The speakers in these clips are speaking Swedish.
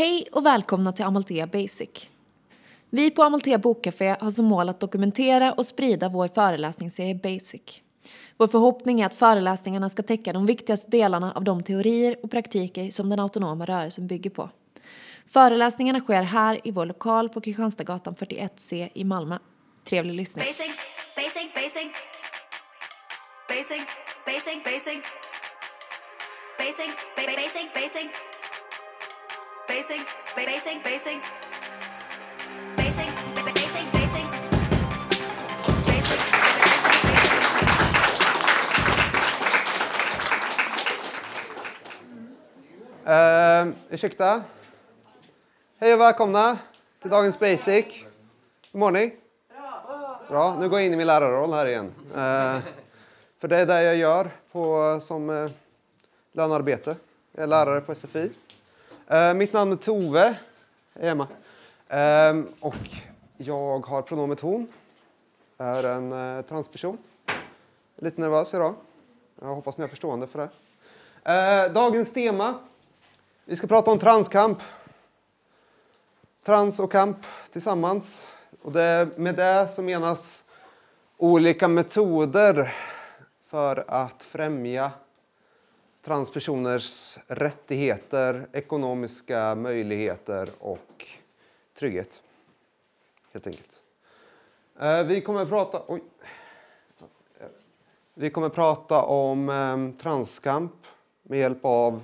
Hej och välkomna till Amalthea Basic. Vi på Amalthea Bokcafé har som mål att dokumentera och sprida vår föreläsningsserie Basic. Vår förhoppning är att föreläsningarna ska täcka de viktigaste delarna av de teorier och praktiker som den autonoma rörelsen bygger på. Föreläsningarna sker här i vår lokal på Kristianstadsgatan 41C i Malmö. Trevlig lyssning. Basic, basic, basic. Basic, basic, basic. Basic, basic, basic. Basic, basic, basic. Uh, ursäkta? Hej och välkomna till dagens Basic. Hur mår ni? Bra. Nu går jag in i min lärarroll här igen. Uh, för det är det jag gör på, som eh, uh, lönearbete. Jag är lärare på SFI. Uh, mitt namn är Tove. Hej Emma. Uh, och jag har pronomet hon. Är en uh, transperson. Lite nervös idag. Jag hoppas ni har förstående för det. Eh, dagens tema vi ska prata om transkamp. Trans och kamp tillsammans. Och det, med det så menas olika metoder för att främja transpersoners rättigheter, ekonomiska möjligheter och trygghet. Helt enkelt. Eh, vi kommer att prata... Oj. Vi kommer att prata om ehm, transkamp med hjälp av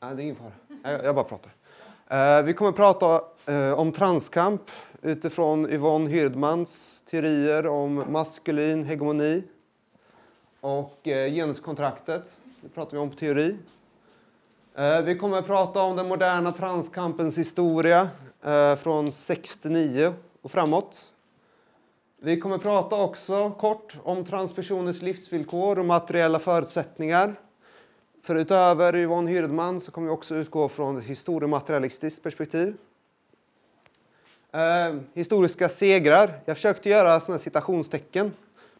Nej, det är ingen fara. Jag, jag bara pratar. Eh, vi kommer att prata eh, om transkamp utifrån Yvonne Hirdmans teorier om maskulin hegemoni och eh, genuskontraktet. Det pratar vi om på teori. Eh, vi kommer att prata om den moderna transkampens historia eh, från 69 och framåt. Vi kommer att prata också kort om transpersoners livsvillkor och materiella förutsättningar. För utöver Yvonne Hirdman så kommer vi också utgå från ett historiematerialistiskt perspektiv. Eh, historiska segrar. Jag försökte göra sådana citationstecken,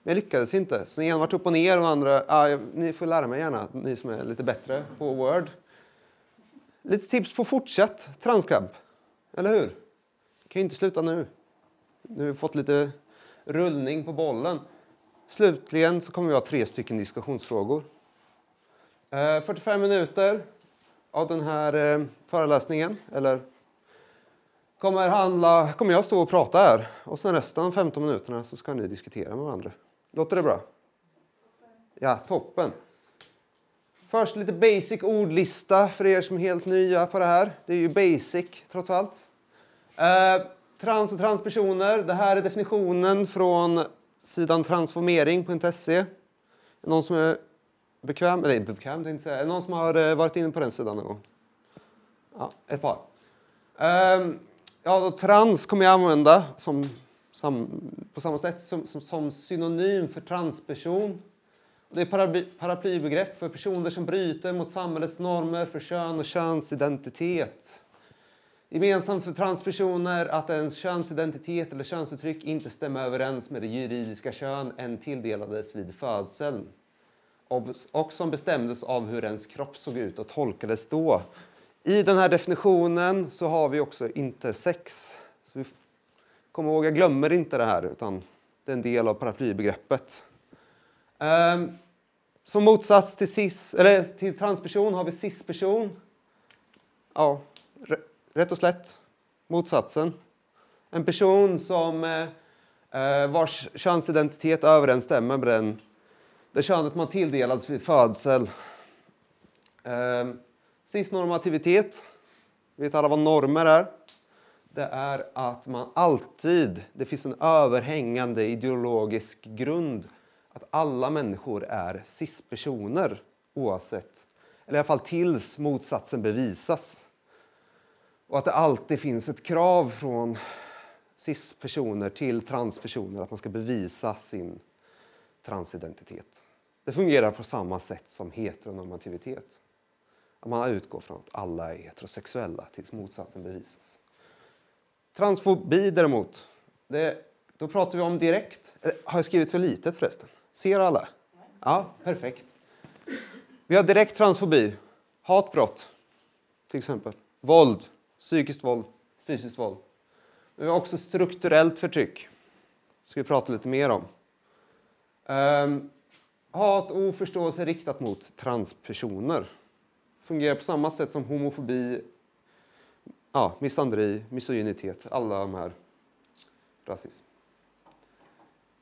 men jag lyckades inte. Så ena vart upp och ner och andra... Ah, jag, ni får lära mig gärna, ni som är lite bättre på Word. Lite tips på fortsatt transkamp, eller hur? kan ju inte sluta nu. Nu har vi fått lite rullning på bollen. Slutligen så kommer vi ha tre stycken diskussionsfrågor. Eh, 45 minuter av den här eh, föreläsningen, eller kommer, handla, kommer jag stå och prata här och sen resten av 15 minuterna så ska ni diskutera med varandra. Låter det bra? Ja, toppen. Först lite basic ordlista för er som är helt nya på det här. Det är ju basic trots allt. Eh, trans och transpersoner. Det här är definitionen från sidan transformering.se. Någon som är bekväm, eller bekväm, tänkte jag säga. Är det någon som har eh, varit inne på den sidan någon gång? Ja, ett par. Eh, ja, då, trans kommer jag använda som, sam, på samma sätt som, som, som synonym för transperson. Det är paraplybegrepp för personer som bryter mot samhällets normer för kön och könsidentitet. Gemensamt för transpersoner att ens könsidentitet eller könsuttryck inte stämmer överens med det juridiska kön en tilldelades vid födseln och som bestämdes av hur ens kropp såg ut och tolkades då. I den här definitionen så har vi också intersex. Kom ihåg, jag glömmer inte det här utan det är en del av paraplybegreppet. Um, som motsats till, cis, eller till transperson har vi cisperson. Ja, rätt och slätt motsatsen. En person som eh, eh, vars könsidentitet överensstämmer med den det könet man tilldelades vid födsel. Eh, Cisnormativitet, vet alla vad normer är? Det är att man alltid, det finns en överhängande ideologisk grund att alla människor är cispersoner oavsett, eller i alla fall tills motsatsen bevisas. Och att det alltid finns ett krav från cispersoner till transpersoner att man ska bevisa sin transidentitet. Det fungerar på samma sätt som heteronormativitet. Att man utgår från att alla är heterosexuella tills motsatsen bevisas. Transfobi däremot, det, då pratar vi om direkt... Har jag skrivit för litet förresten? Ser alla? Ja, perfekt. Vi har direkt transfobi, hatbrott. till exempel. Våld, psykiskt våld, fysiskt våld. Men vi har också strukturellt förtryck. Det ska vi prata lite mer om. Um, hat och oförståelse riktat mot transpersoner. Fungerar på samma sätt som homofobi, ja, misandri, misogynitet, alla de här. Rasism.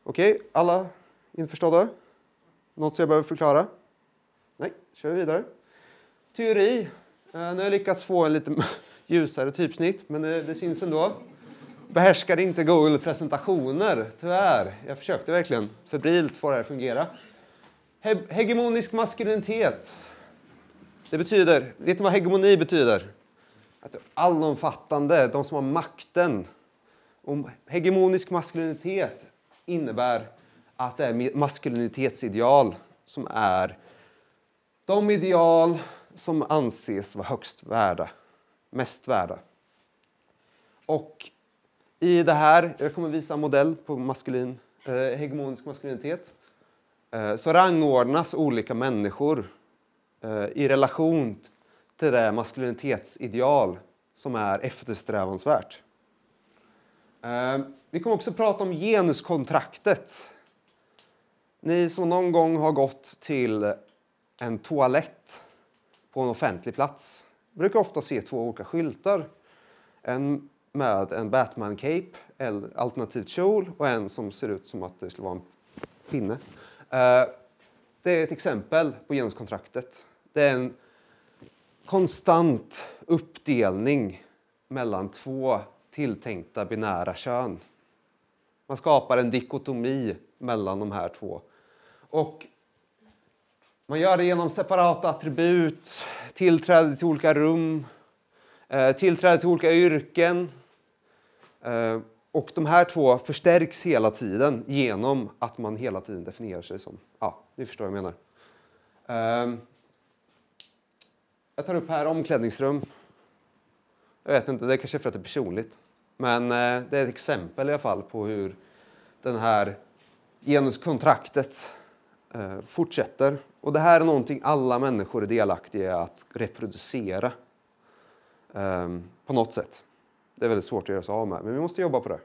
Okej, okay, alla införstådda? Något som jag behöver förklara? Nej, kör vi vidare. Teori. Eh, nu har jag lyckats få en lite ljusare typsnitt, men det, det syns ändå. Behärskade inte Google-presentationer, tyvärr. Jag försökte verkligen febrilt få det här att fungera. He hegemonisk maskulinitet. Det betyder, vet ni vad hegemoni betyder? Att allomfattande, de som har makten. Och hegemonisk maskulinitet innebär att det är maskulinitetsideal som är de ideal som anses vara högst värda, mest värda. Och i det här, jag kommer visa en modell på maskulin, eh, hegemonisk maskulinitet, eh, så rangordnas olika människor eh, i relation till det maskulinitetsideal som är eftersträvansvärt. Eh, vi kommer också prata om genuskontraktet. Ni som någon gång har gått till en toalett på en offentlig plats brukar ofta se två olika skyltar. En med en Batman-cape, eller alternativt kjol, och en som ser ut som att det skulle vara en pinne. Eh, det är ett exempel på genuskontraktet. Det är en konstant uppdelning mellan två tilltänkta binära kön. Man skapar en dikotomi mellan de här två. Och man gör det genom separata attribut, tillträde till olika rum, eh, tillträde till olika yrken. Eh, och de här två förstärks hela tiden genom att man hela tiden definierar sig som... Ja, ni förstår vad jag menar. Ehm, jag tar upp här omklädningsrum. Jag vet inte, det är kanske för att det är personligt. Men eh, det är ett exempel i alla fall på hur den här genuskontraktet eh, fortsätter. Och det här är någonting alla människor är delaktiga i att reproducera ehm, på något sätt. Det är väldigt svårt att göra sig av med, men vi måste jobba på det.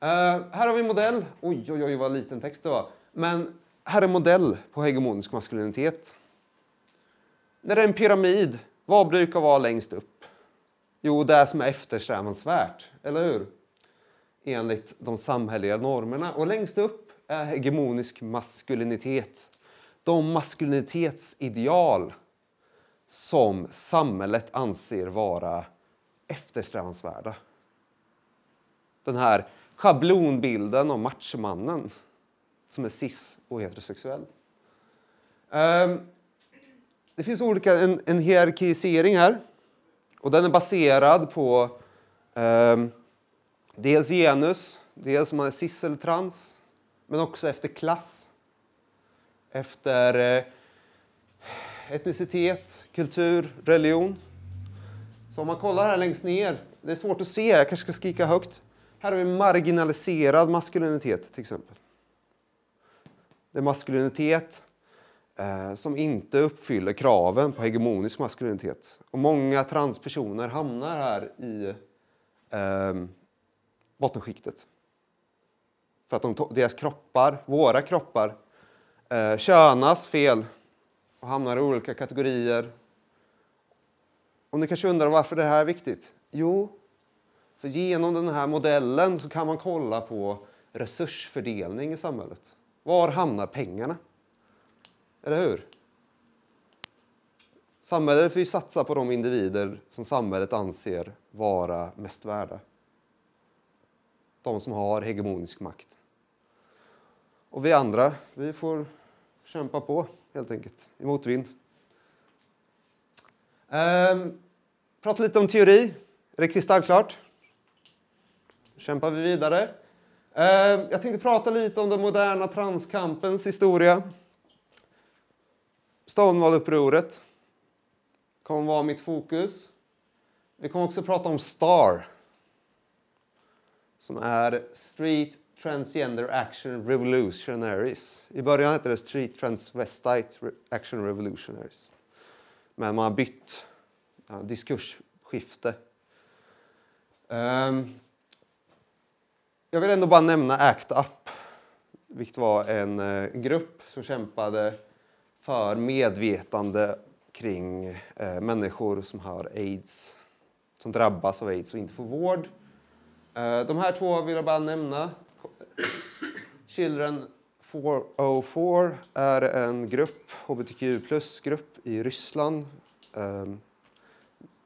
Eh, här har vi en modell. Oj, oj, oj, vad liten text det var. Men här är en modell på hegemonisk maskulinitet. När det är en pyramid, vad brukar vara längst upp? Jo, det som är eftersträvansvärt, eller hur? Enligt de samhälleliga normerna. Och längst upp är hegemonisk maskulinitet. De maskulinitetsideal som samhället anser vara eftersträvansvärda. Den här schablonbilden av machomannen som är cis och heterosexuell. Ehm, det finns olika, en, en hierarkisering här och den är baserad på eh, dels genus, dels om man är cis eller trans, men också efter klass, efter eh, etnicitet, kultur, religion. Så om man kollar här längst ner, det är svårt att se, jag kanske ska skrika högt. Här har vi marginaliserad maskulinitet till exempel. Det är maskulinitet eh, som inte uppfyller kraven på hegemonisk maskulinitet. Och många transpersoner hamnar här i eh, bottenskiktet. För att de, deras kroppar, våra kroppar, eh, könas fel och hamnar i olika kategorier och ni kanske undrar varför det här är viktigt? Jo, för genom den här modellen så kan man kolla på resursfördelning i samhället. Var hamnar pengarna? Eller hur? Samhället får ju satsa på de individer som samhället anser vara mest värda. De som har hegemonisk makt. Och vi andra, vi får kämpa på helt enkelt i motvind. Ehm, prata lite om teori. Är det kristallklart? kämpar vi vidare. Ehm, jag tänkte prata lite om den moderna transkampens historia. Stonewall-upproret kommer vara mitt fokus. Vi kommer också prata om STAR som är Street Transgender Action Revolutionaries. I början hette det Street Transvestite Action Revolutionaries. Men man har bytt ja, diskursskifte. Um, jag vill ändå bara nämna ACT UP, vilket var en eh, grupp som kämpade för medvetande kring eh, människor som har aids, som drabbas av aids och inte får vård. Eh, de här två vill jag bara nämna. Children 404 är en grupp, hbtq plus-grupp i Ryssland. Eh,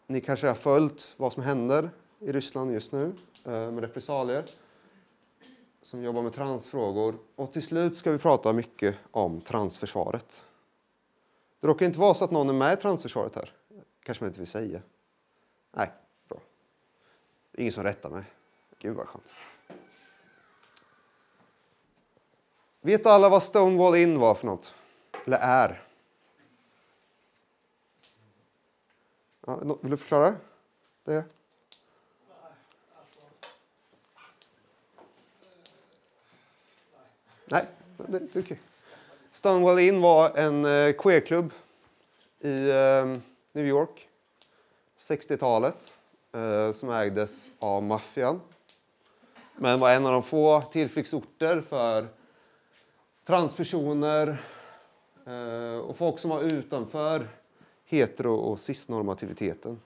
ni kanske har följt vad som händer i Ryssland just nu eh, med repressalier som jobbar med transfrågor. Och till slut ska vi prata mycket om transförsvaret. Det råkar inte vara så att någon är med i transförsvaret här. kanske man inte vill säga. Nej, bra. Ingen som rättar mig. Gud vad skönt. Vet alla vad Stonewall Inn var för något? Eller är? Ja, vill du förklara det? Nej, det, det är okej. Stonewall Inn var en eh, queerklubb i eh, New York 60-talet eh, som ägdes av maffian. Men var en av de få tillflyktsorter för transpersoner eh, och folk som var utanför hetero och cisnormativiteten.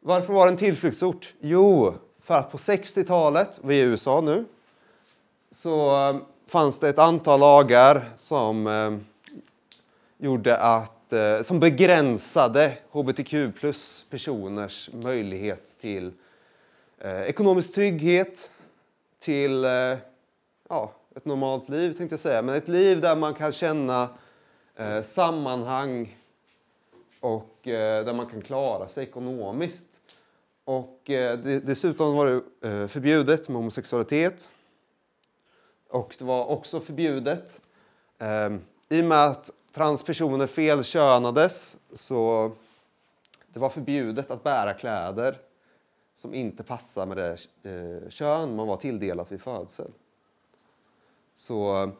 Varför var det en tillflyktsort? Jo, för att på 60-talet, vi är i USA nu, så eh, fanns det ett antal lagar som eh, gjorde att, eh, som begränsade hbtq plus personers möjlighet till eh, ekonomisk trygghet, till eh, ja, ett normalt liv tänkte jag säga, men ett liv där man kan känna eh, sammanhang och eh, där man kan klara sig ekonomiskt. Och eh, dessutom var det eh, förbjudet med homosexualitet. Och det var också förbjudet eh, i och med att transpersoner felkönades så det var förbjudet att bära kläder som inte passar med det eh, kön man var tilldelat vid födsel. Så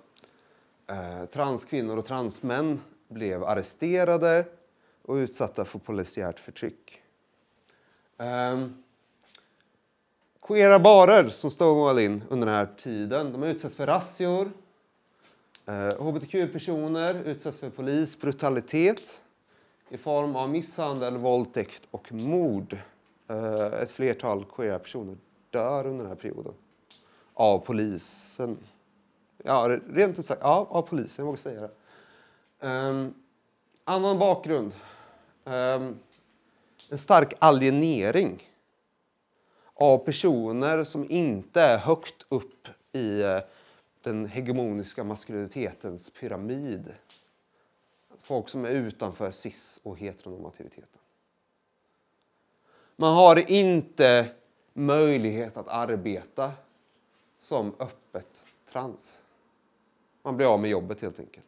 eh, transkvinnor och transmän blev arresterade och utsatta för polisiärt förtryck. Ehm, Queera barer som Stonewall in under den här tiden, de utsätts för razzior. Eh, hbtq-personer utsätts för polisbrutalitet i form av misshandel, våldtäkt och mord. Eh, ett flertal queera personer dör under den här perioden av polisen. Ja, rent ut sagt, ja, av polisen, jag vågar säga det. Um, annan bakgrund. Um, en stark alienering av personer som inte är högt upp i eh, den hegemoniska maskulinitetens pyramid. Folk som är utanför cis och heteronormativiteten. Man har inte möjlighet att arbeta som öppet trans. Man blir av med jobbet helt enkelt.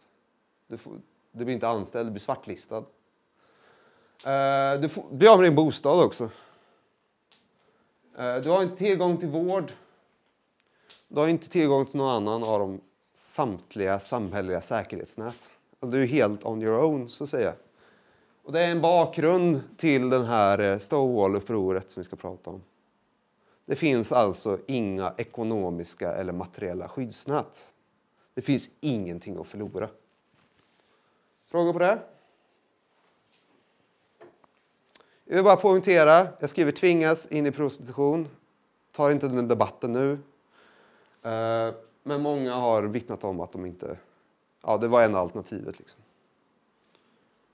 Du, får, du blir inte anställd, du blir svartlistad. Uh, du får, blir av med din bostad också. Eh, du har inte tillgång till vård. Du har inte tillgång till någon annan av de samtliga samhälleliga säkerhetsnät. Du är helt on your own, så att säga. Och det är en bakgrund till den här eh, Stonewall-upproret som vi ska prata om. Det finns alltså inga ekonomiska eller materiella skyddsnät. Det finns ingenting att förlora. Frågor på det? Jag vill bara poängtera, jag skriver tvingas in i prostitution. Tar inte den debatten nu. Eh, men många har vittnat om att de inte... Ja, det var en alternativet. Liksom.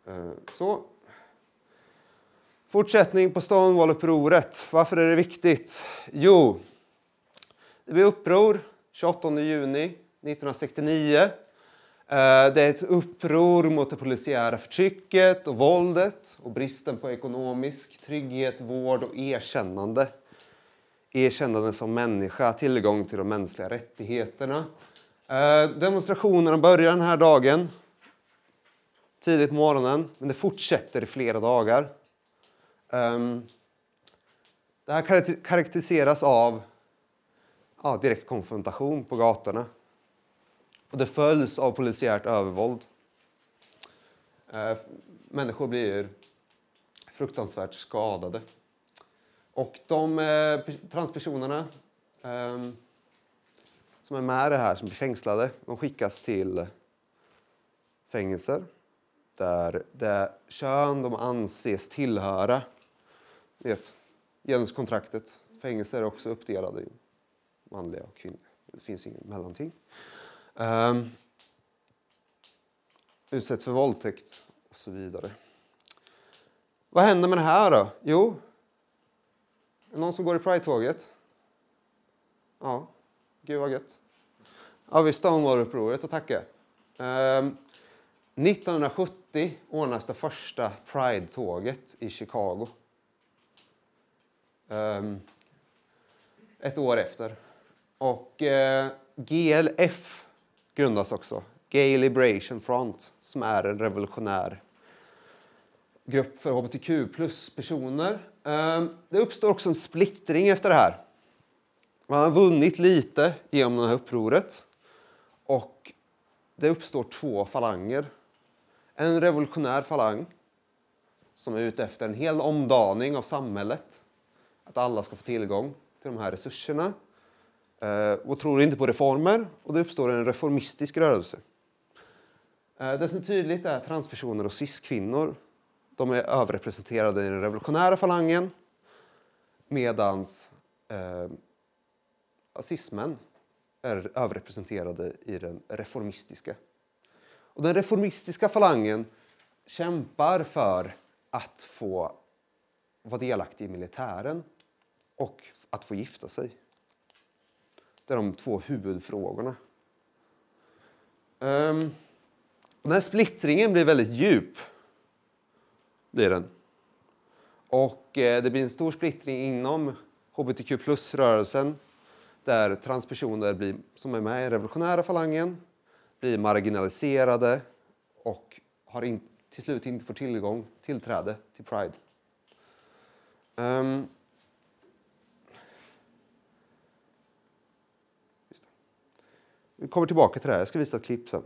Eh, så. Fortsättning på Stonewall-upproret. Varför är det viktigt? Jo, det blir uppror 28 juni 1969. Eh, det är ett uppror mot det polisiära förtrycket och våldet och bristen på ekonomisk trygghet, vård och erkännande. Erkännande som människa, tillgång till de mänskliga rättigheterna. Eh, demonstrationerna börjar den här dagen, tidigt på morgonen, men det fortsätter i flera dagar. Ehm, det här karaktäriseras av ja, direkt konfrontation på gatorna. Och det följs av polisiärt övervåld. Eh, människor blir fruktansvärt skadade. Och de eh, transpersonerna eh, som är med i det här, som blir fängslade, de skickas till fängelser där det kön de anses tillhöra, vet, genuskontraktet, fängelser är också uppdelade i manliga och kvinnliga. Det finns inget mellanting. Um, utsätts för våldtäkt och så vidare. Vad händer med det här då? Jo, är det någon som går i Pride-tåget? Ja, gud vad gött. Ja, vi Stonewall-upproret att tacka. Um, 1970 ordnas det första Pride-tåget i Chicago. Um, ett år efter. Och eh, uh, GLF grundas också. Gay Liberation Front, som är en revolutionär grupp för hbtq plus-personer. Ehm, det uppstår också en splittring efter det här. Man har vunnit lite genom det här upproret. Och det uppstår två falanger en revolutionär falang som är ute efter en hel omdaning av samhället. Att alla ska få tillgång till de här resurserna Eh, och tror inte på reformer och det uppstår en reformistisk rörelse. Eh, det som är tydligt är att transpersoner och cis-kvinnor de är överrepresenterade i den revolutionära falangen medan eh, cismän är överrepresenterade i den reformistiska. Och den reformistiska falangen kämpar för att få vara delaktig i militären och att få gifta sig. Det är de två huvudfrågorna. Um, den här splittringen blir väldigt djup. Blir den. Och eh, det blir en stor splittring inom hbtq plus-rörelsen där transpersoner blir, som är med i revolutionära falangen blir marginaliserade och har in, till slut inte får tillgång, tillträde till Pride. Um, Vi kommer tillbaka till det här. Jag ska visa ett klipp sen.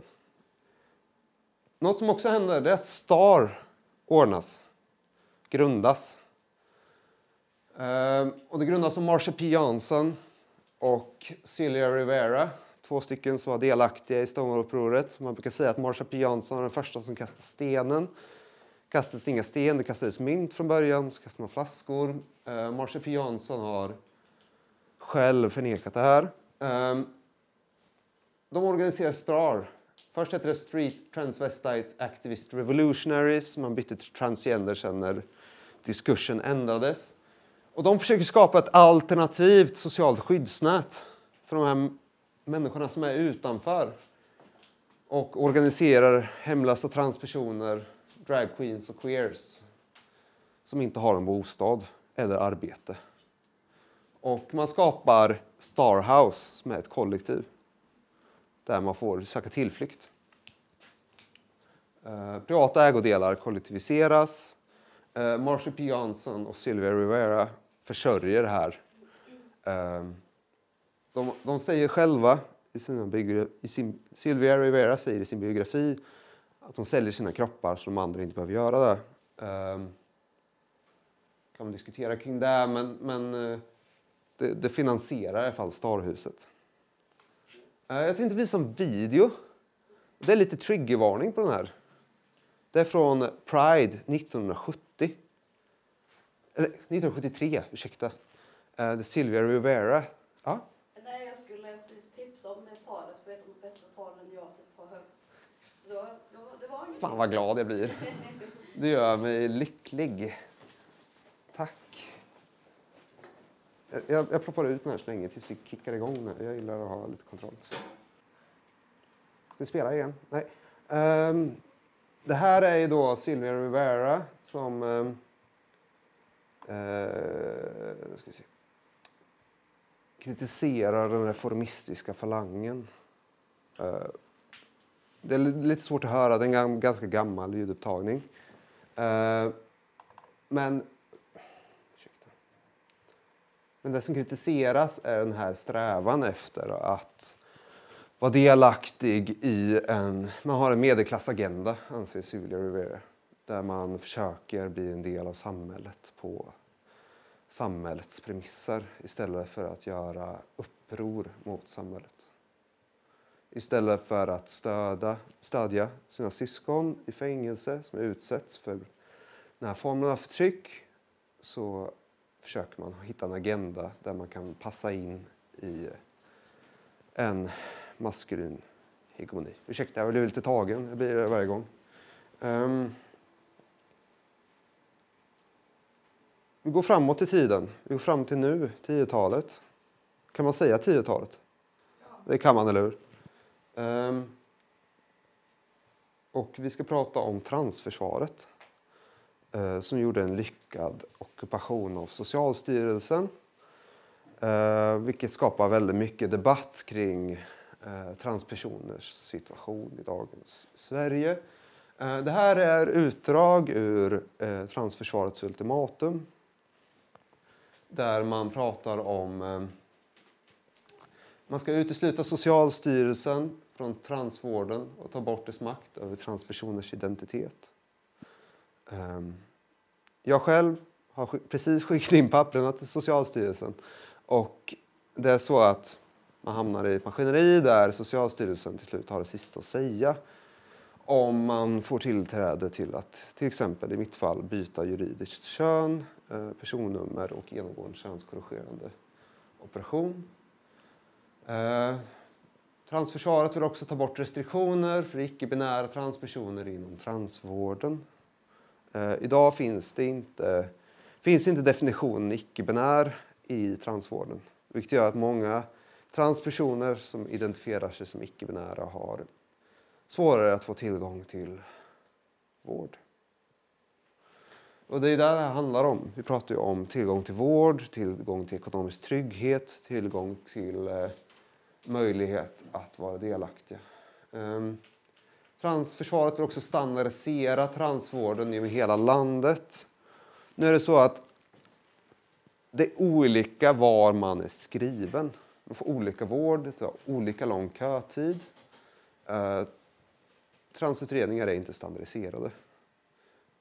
Något som också händer är att STAR ordnas, grundas. Ehm, och det grundas av Marsha P Johnson och Celia Rivera två stycken som var delaktiga i Stonewall-upproret. Man brukar säga att Marsha P. Johnson var den första som kastade stenen. Det kastades inga sten, det kastades mynt från början, så kastade man flaskor. Ehm, Marsha P. Johnson har själv förnekat det här. Ehm, de organiserar STAR. Först hette det Street Transvestite Activist Revolutionaries. Man bytte till transgender sen när diskursen ändrades. Och de försöker skapa ett alternativt socialt skyddsnät för de här människorna som är utanför och organiserar hemlösa transpersoner, dragqueens och queers som inte har en bostad eller arbete. Och man skapar Starhouse som är ett kollektiv där man får söka tillflykt. Eh, privata ägodelar kollektiviseras. Eh, Marsha P. Johnson och Sylvia Rivera försörjer det här eh, de, de säger själva, i sina i sin, Sylvia Rivera säger i sin biografi att de säljer sina kroppar så de andra inte behöver göra det. Um, kan man diskutera kring det, men, men eh, det, det, finansierar i alla fall Starhuset. Uh, jag tänkte visa en video. Det är lite triggervarning på den här. Det är från Pride 1970. Eller 1973, ursäkta. Uh, det är Sylvia Rivera. Ja? Fan vad glad jag blir. Det gör mig lycklig. Tack. Jag, jag ploppar ut den här så länge tills vi kickar igång den. Jag gillar att ha lite kontroll. Så. Ska vi spela igen? Nej. Um, det här är ju då Sylvia Rivera som um, uh, ska vi se. kritiserar den reformistiska falangen. Uh, det är lite svårt att höra, det är en ganska gammal ljudupptagning. Uh, men men det som kritiseras är den här strävan efter att vara delaktig i en... Man har en medelklassagenda, anser Julia Rivera. där man försöker bli en del av samhället på samhällets premisser istället för att göra uppror mot samhället. Istället för att stöda, stödja sina syskon i fängelse som utsätts för den här formen av förtryck så försöker man hitta en agenda där man kan passa in i en maskulin hegemoni. Ursäkta, jag blir lite tagen. Jag blir det varje gång. Um, vi går framåt i tiden. Vi går fram till nu, 10-talet. Kan man säga 10-talet? Det kan man, eller hur? Um, och vi ska prata om transförsvaret Eh, som gjorde en lyckad ockupation av Socialstyrelsen. Eh, vilket skapar väldigt mycket debatt kring eh, transpersoners situation i dagens Sverige. Det här är utdrag ur Transförsvarets ultimatum där man pratar om man ska utesluta Socialstyrelsen från transvården och ta bort dess makt över transpersoners identitet. Ehm, jag själv har precis skickat in papperna till Socialstyrelsen och det är så att man hamnar i ett maskineri där Socialstyrelsen till slut har det sista att säga om man får tillträde till att till exempel i mitt fall byta juridiskt kön, eh, personnummer och genomgå en könskorrigerande operation. Eh, transförsvaret vill också ta bort restriktioner för icke-binära transpersoner inom transvården. Eh, idag finns det inte, finns inte definitionen icke-binär i transvården vilket gör att många transpersoner som identifierar sig som icke-binära har svårare att få tillgång till vård. Och det är det det handlar om. Vi pratar ju om tillgång till vård, tillgång till ekonomisk trygghet, tillgång till eh, möjlighet att vara delaktig. Um, transförsvaret vill också standardisera transvården i hela landet. Nu är det så att det är olika var man är skriven. Man får olika vård, det tar olika lång kötid. Eh, transutredningar är inte standardiserade.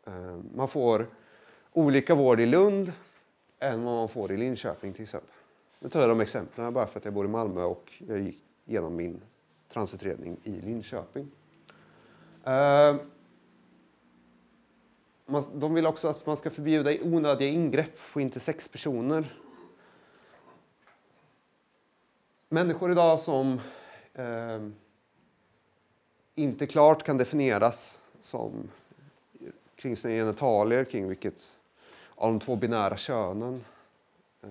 Eh, man får olika vård i Lund än vad man får i Linköping till exempel. Nu tar jag de exemplen bara för att jag bor i Malmö och jag gick igenom min transutredning i Linköping. Eh, man, de vill också att man ska förbjuda onödiga ingrepp på intersexpersoner. Människor idag som eh, inte klart kan definieras som kring sina genitalier, kring vilket av de två binära könen eh,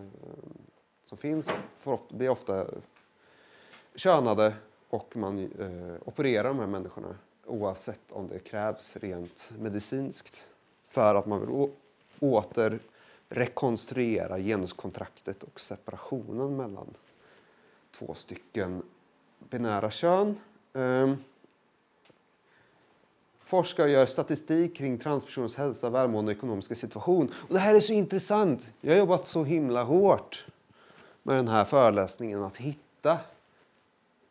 som finns får, blir ofta könade och man eh, opererar de här människorna oavsett om det krävs rent medicinskt för att man vill åter rekonstruera genuskontraktet och separationen mellan två stycken binära kön. Ehm. forskare gör statistik kring transpersoners hälsa, välmående och ekonomiska situation. Och det här är så intressant. Jag har jobbat så himla hårt med den här föreläsningen att hitta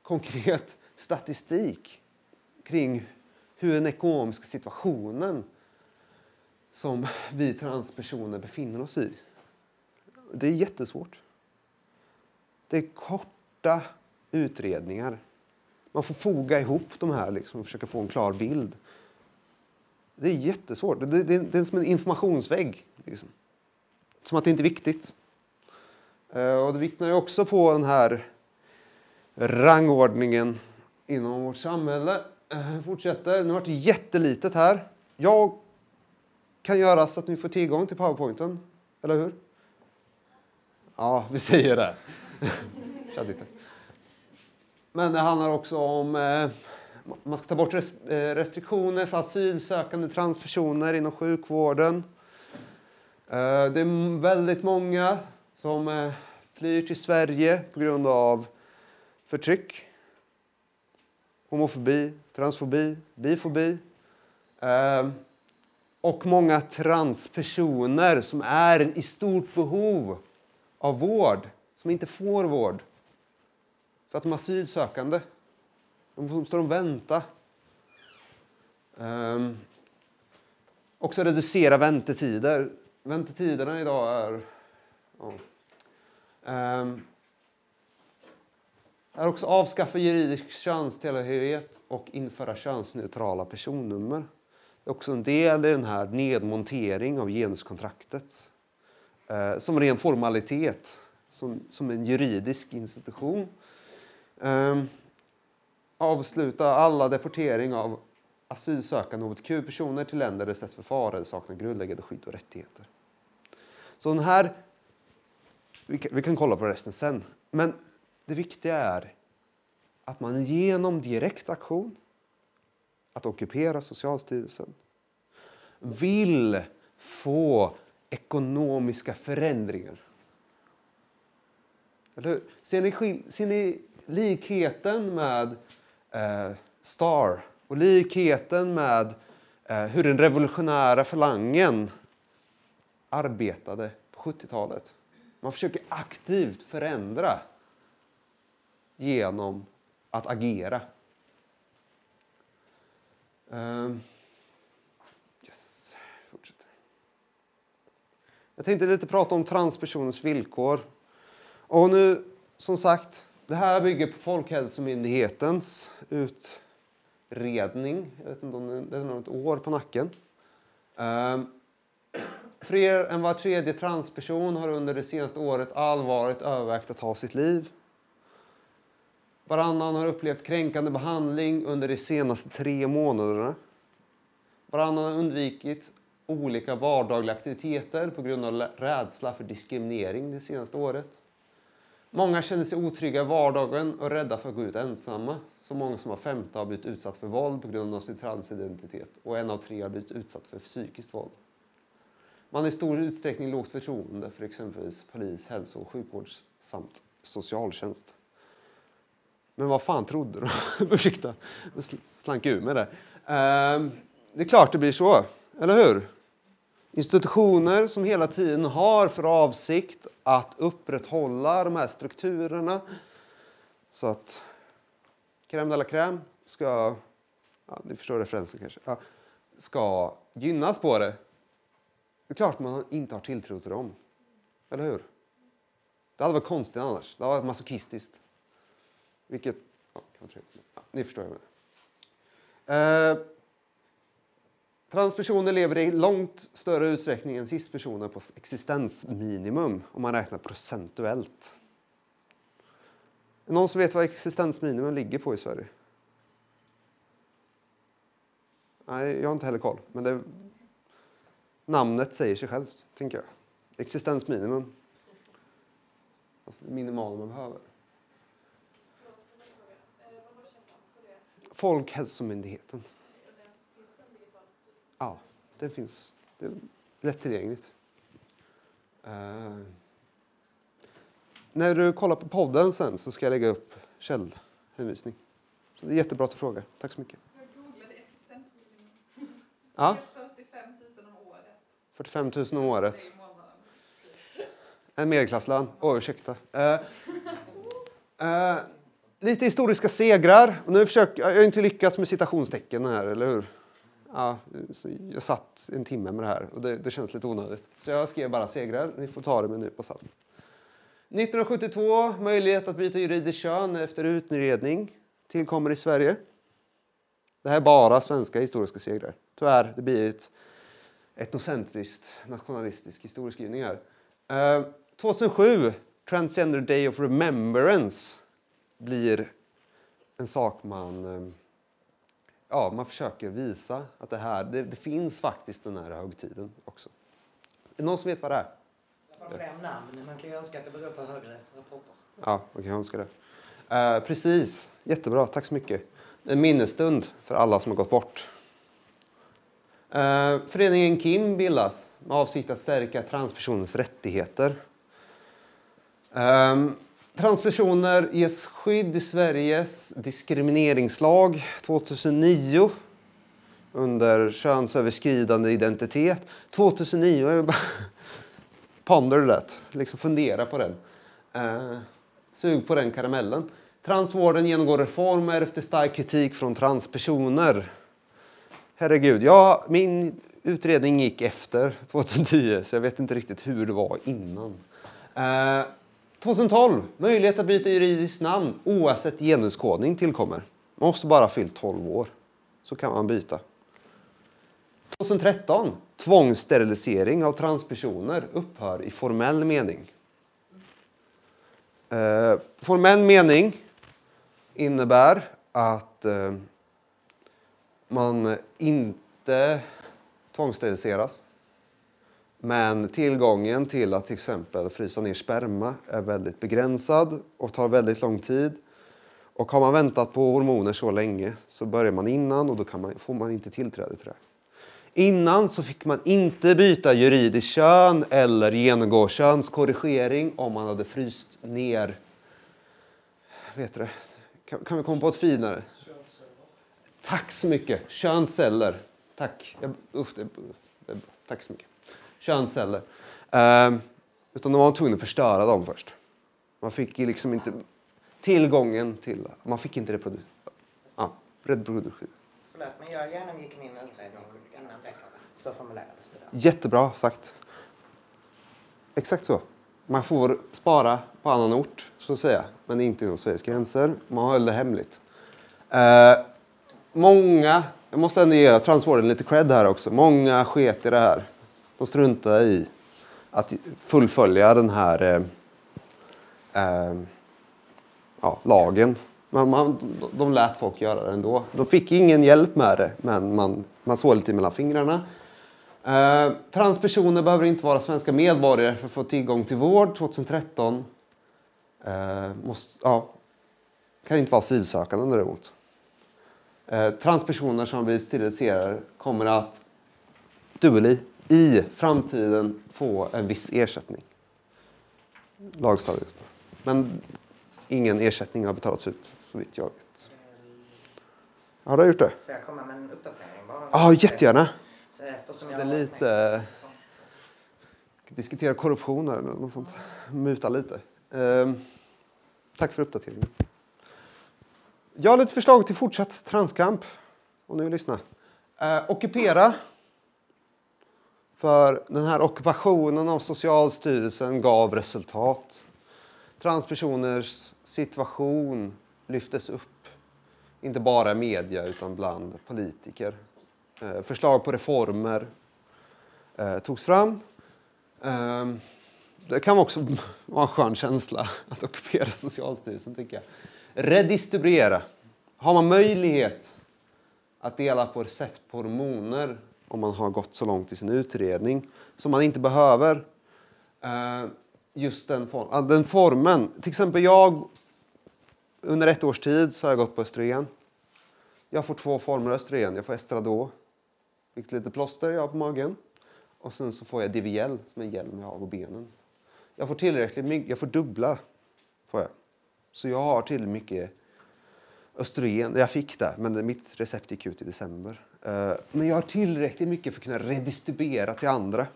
konkret statistik kring hur den ekonomiska situationen som vi transpersoner befinner oss i. Det är jättesvårt. Det är korta utredningar. Man får foga ihop de här liksom och försöka få en klar bild. Det är jättesvårt. Det, det, det är som en informationsvägg. Liksom. Som att det inte är viktigt. Eh, och det vittnar ju också på den här rangordningen inom vårt samhälle. Eh, fortsätter. Nu har det jättelitet här. Jag kan göra så att ni får tillgång till powerpointen, eller hur? Ja, vi säger det. Men det handlar också om eh, man ska ta bort eh, restriktioner för asylsökande transpersoner inom sjukvården. Eh, det är väldigt många som eh, flyr till Sverige på grund av förtryck, homofobi, transfobi, bifobi eh, och många transpersoner som är i stort behov av vård, som inte får vård för att de är asylsökande. De står och väntar. Eh, um, Också reducera väntetider. Väntetiderna idag är... Oh. Um, är också avskaffa juridisk könstillhörighet och införa könsneutrala personnummer. Det är också en del i den här nedmontering av genuskontraktet. Eh, som ren formalitet, som, som en juridisk institution. Eh, avsluta alla deportering av asylsökande hbtq-personer till länder där dess förfarande saknar grundläggande skydd och rättigheter. Så den här, vi kan, vi kan kolla på resten sen, men det viktiga är att man genom direkt aktion, att ockupera Socialstyrelsen, vill få ekonomiska förändringar. Eller hur? Ser ni, ser ni likheten med eh, Star och likheten med eh, hur den revolutionära falangen arbetade på 70-talet? Man försöker aktivt förändra genom att agera. Um, yes. Fortsätter. Jag tänkte lite prata om transpersoners villkor. Och nu, som sagt, det här bygger på Folkhälsomyndighetens utredning. Jag vet inte om det är något år på nacken. Um, fler än var tredje transperson har under det senaste året allvarligt övervägt att ta sitt liv. Varannan har upplevt kränkande behandling under de senaste tre månaderna. Varannan har undvikit olika vardagliga aktiviteter på grund av rädsla för diskriminering det senaste året. Många känner sig otrygga i vardagen och rädda för att gå ut ensamma. Så många som var femte har blivit utsatt för våld på grund av sin transidentitet och en av tre har blivit utsatt för psykiskt våld. Man har i stor utsträckning lågt förtroende för exempelvis polis, hälso och sjukvård samt socialtjänst. Men vad fan trodde du? Ursäkta, jag slank ur med det. Ehm, det är klart det blir så, eller hur? Institutioner som hela tiden har för avsikt att upprätthålla de här strukturerna så att crème de la crème ska, ja, ni förstår referensen kanske, ja, ska gynnas på det. Det är klart man inte har tilltro till dem. Eller hur? Det hade varit konstigt annars. Det hade varit masochistiskt. Vilket... Ja, ja, ni förstår jag menar. Eh, transpersoner lever i långt större utsträckning än cispersoner på existensminimum om man räknar procentuellt. Är någon som vet vad existensminimum ligger på i Sverige? Nej, jag har inte heller koll. Men det, namnet säger sig självt, tänker jag. Existensminimum. Alltså det minimala man behöver. Folkhälsomyndigheten. Ja, den finns. Det är lättillgängligt. Uh, när du kollar på podden sen så ska jag lägga upp källhänvisning. Så det är jättebra att fråga. Tack så mycket. Jag googlade existensminimum. Ja. 45 000 om året. 45 000 om året. En medelklasslön. Oj, oh, ursäkta. Uh, uh, lite historiska segrar. Och nu försöker, jag har inte lyckats med citationstecken här, eller hur? Ja, jag satt en timme med det här och det, det känns lite onödigt. Så jag skrev bara segrar. Ni får ta det med en nypa salt. 1972, möjlighet att byta juridiskt kön efter utredning tillkommer i Sverige. Det här är bara svenska historiska segrar. Tyvärr, det blir ett etnocentriskt, nationalistisk historieskrivning här. Eh, 2007, Transgender Day of Remembrance blir en sak man, eh, ja, man försöker visa att det här, det, det finns faktiskt den här högtiden också. Är det någon som vet vad det är? Fler namn. Man kan ju önska att det beror på högre rapporter. Ja, man kan önska det. Eh, precis, jättebra, tack så mycket. En minnesstund för alla som har gått bort. Eh, föreningen KIM bildas med avsikt att stärka transpersoners rättigheter. Um, Transpersoner ges skydd i Sveriges diskrimineringslag 2009 under könsöverskridande identitet. 2009, jag bara ponder that, liksom fundera på den. Eh, sug på den karamellen. Transvården genomgår reformer efter stark kritik från transpersoner. Herregud, ja, min utredning gick efter 2010 så jag vet inte riktigt hur det var innan. Eh, 2012, möjlighet att byta juridiskt namn oavsett genuskodning tillkommer. Man måste bara ha fyllt 12 år så kan man byta. 2013, tvångssterilisering av transpersoner upphör i formell mening. Eh, formell mening innebär att eh, man inte tvångssteriliseras. Men tillgången till att till exempel frysa ner sperma är väldigt begränsad och tar väldigt lång tid. Och har man väntat på hormoner så länge så börjar man innan och då kan man, får man inte tillträde till det. Innan så fick man inte byta juridiskt kön eller genomgå könskorrigering om man hade fryst ner... Vet du det? Kan, kan vi komma på ett finare? Tack så mycket. Könsceller. Tack. Jag, uff, det, det, tack så mycket. Könsceller. Eh, utan de var tvungna att förstöra dem först. Man fick liksom inte tillgången till... Man fick inte reprodu, ja, reproduktion. Förlåt, men jag genomgick min utredning innan veckan. Så formulerades det där. Jättebra sagt. Exakt så. Man får spara på annan ort, så att säga, men inte inom Sveriges gränser. Man höll det hemligt. Eh, många, jag måste ändå ge transvården lite cred här också, många sket i det här. De struntade i att fullfölja den här eh, eh, ja, lagen. Man, man, de lät folk göra det ändå. De fick ingen hjälp med det, men man, man såg lite mellan fingrarna. Eh, transpersoner behöver inte vara svenska medborgare för att få tillgång till vård 2013. Eh, måste, ja, kan inte vara asylsökande däremot. Eh, transpersoner som vi steriliserar kommer att dubbel i framtiden få en viss ersättning. Lagstadgat. Men ingen ersättning har betalats ut så vitt jag vet. Har du gjort det? Får jag komma med en uppdatering bara? Ja, jättegärna. Så eftersom Det jag är har varit lite... med- Diskutera korruption eller något sånt. Muta lite. Ehm, tack för uppdateringen. Jag har lite förslag till fortsatt transkamp. Om ni vill lyssna. Eh, ockupera. För den här ockupationen av Socialstyrelsen gav resultat. Transpersoners situation lyftes upp. Inte bara i media utan bland politiker. Eh, förslag på reformer eh, togs fram. Ehm, det kan också vara en skön känsla att ockupera Socialstyrelsen, tycker jag. Redistribuera. Har man möjlighet att dela på recept på hormoner om man har gått så långt i sin utredning som man inte behöver eh, just den, form, den formen. Till exempel jag, under ett års tid så har jag gått på östrogen. Jag får två former av östrogen. Jag får estradol, vilket lite plåster jag har på magen. Och sen så får jag DVL, som är en hjälm jag har på benen. Jag får tillräckligt mycket, jag får dubbla. Får jag. Så jag har tillräckligt mycket östrogen. Jag fick det, men mitt recept gick ut i december. Eh, men jag har tillräckligt mycket för att kunna redistribuera till andra.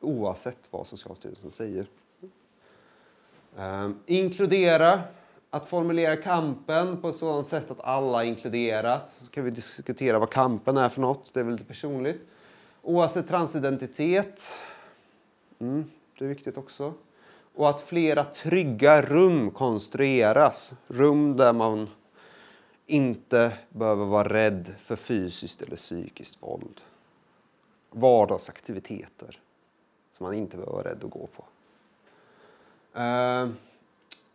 Oavsett vad Socialstyrelsen säger. Eh, inkludera. Att formulera kampen på ett sådant sätt att alla inkluderas. Så kan vi diskutera vad kampen är för något. Det är väl lite personligt. Oavsett transidentitet. Mm, det är viktigt också. Och att flera trygga rum konstrueras. Rum där man inte behöver vara rädd för fysiskt eller psykiskt våld. Vardagsaktiviteter som man inte behöver vara rädd att gå på. Eh,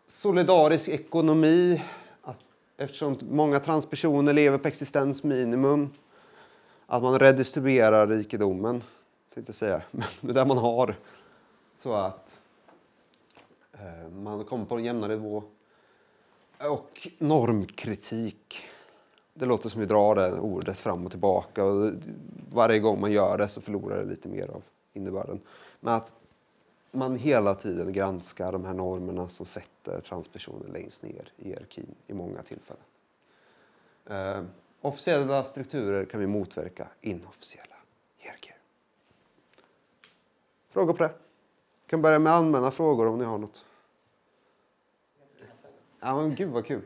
solidarisk ekonomi. Att, eftersom många transpersoner lever på existensminimum. Att man redistribuerar rikedomen, tänkte jag säga. Men där man har. Så att eh, man kommer på en jämnare nivå. Och normkritik. Det låter som vi drar det ordet fram och tillbaka. Och varje gång man gör det så förlorar det lite mer av innebörden. Men att man hela tiden granskar de här normerna som sätter transpersoner längst ner i hierarkin i många tillfällen. Eh, officiella strukturer kan vi motverka inofficiella hierarkier. Frågor på det? Jag kan börja med allmänna frågor om ni har något. Ja, men gud vad kul.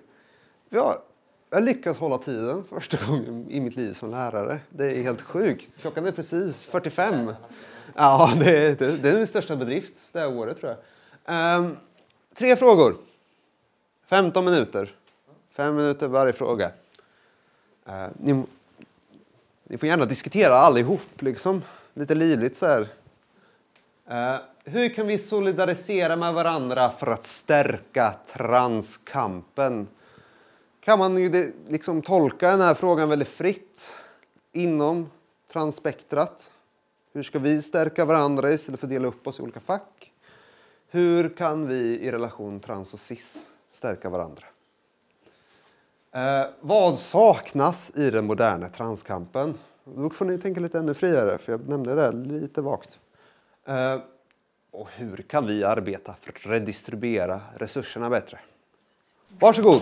Jag har jag lyckas hålla tiden första gången i mitt liv som lärare. Det är helt sjukt. Klockan är precis 45. Ja, det är, det, det är min största bedrift det här året tror jag. Um, tre frågor. 15 minuter. Fem minuter varje fråga. Uh, ni, ni får gärna diskutera allihop, liksom. Lite livligt så här. Eh, hur kan vi solidarisera med varandra för att stärka transkampen? Kan man ju det, liksom tolka den här frågan väldigt fritt inom transspektrat. Hur ska vi stärka varandra istället för att dela upp oss i olika fack? Hur kan vi i relation trans och cis stärka varandra? Eh, vad saknas i den moderna transkampen? Då får ni tänka lite ännu friare, för jag nämnde det lite vagt. Eh, och hur kan vi arbeta för att redistribuera resurserna bättre? Varsågod!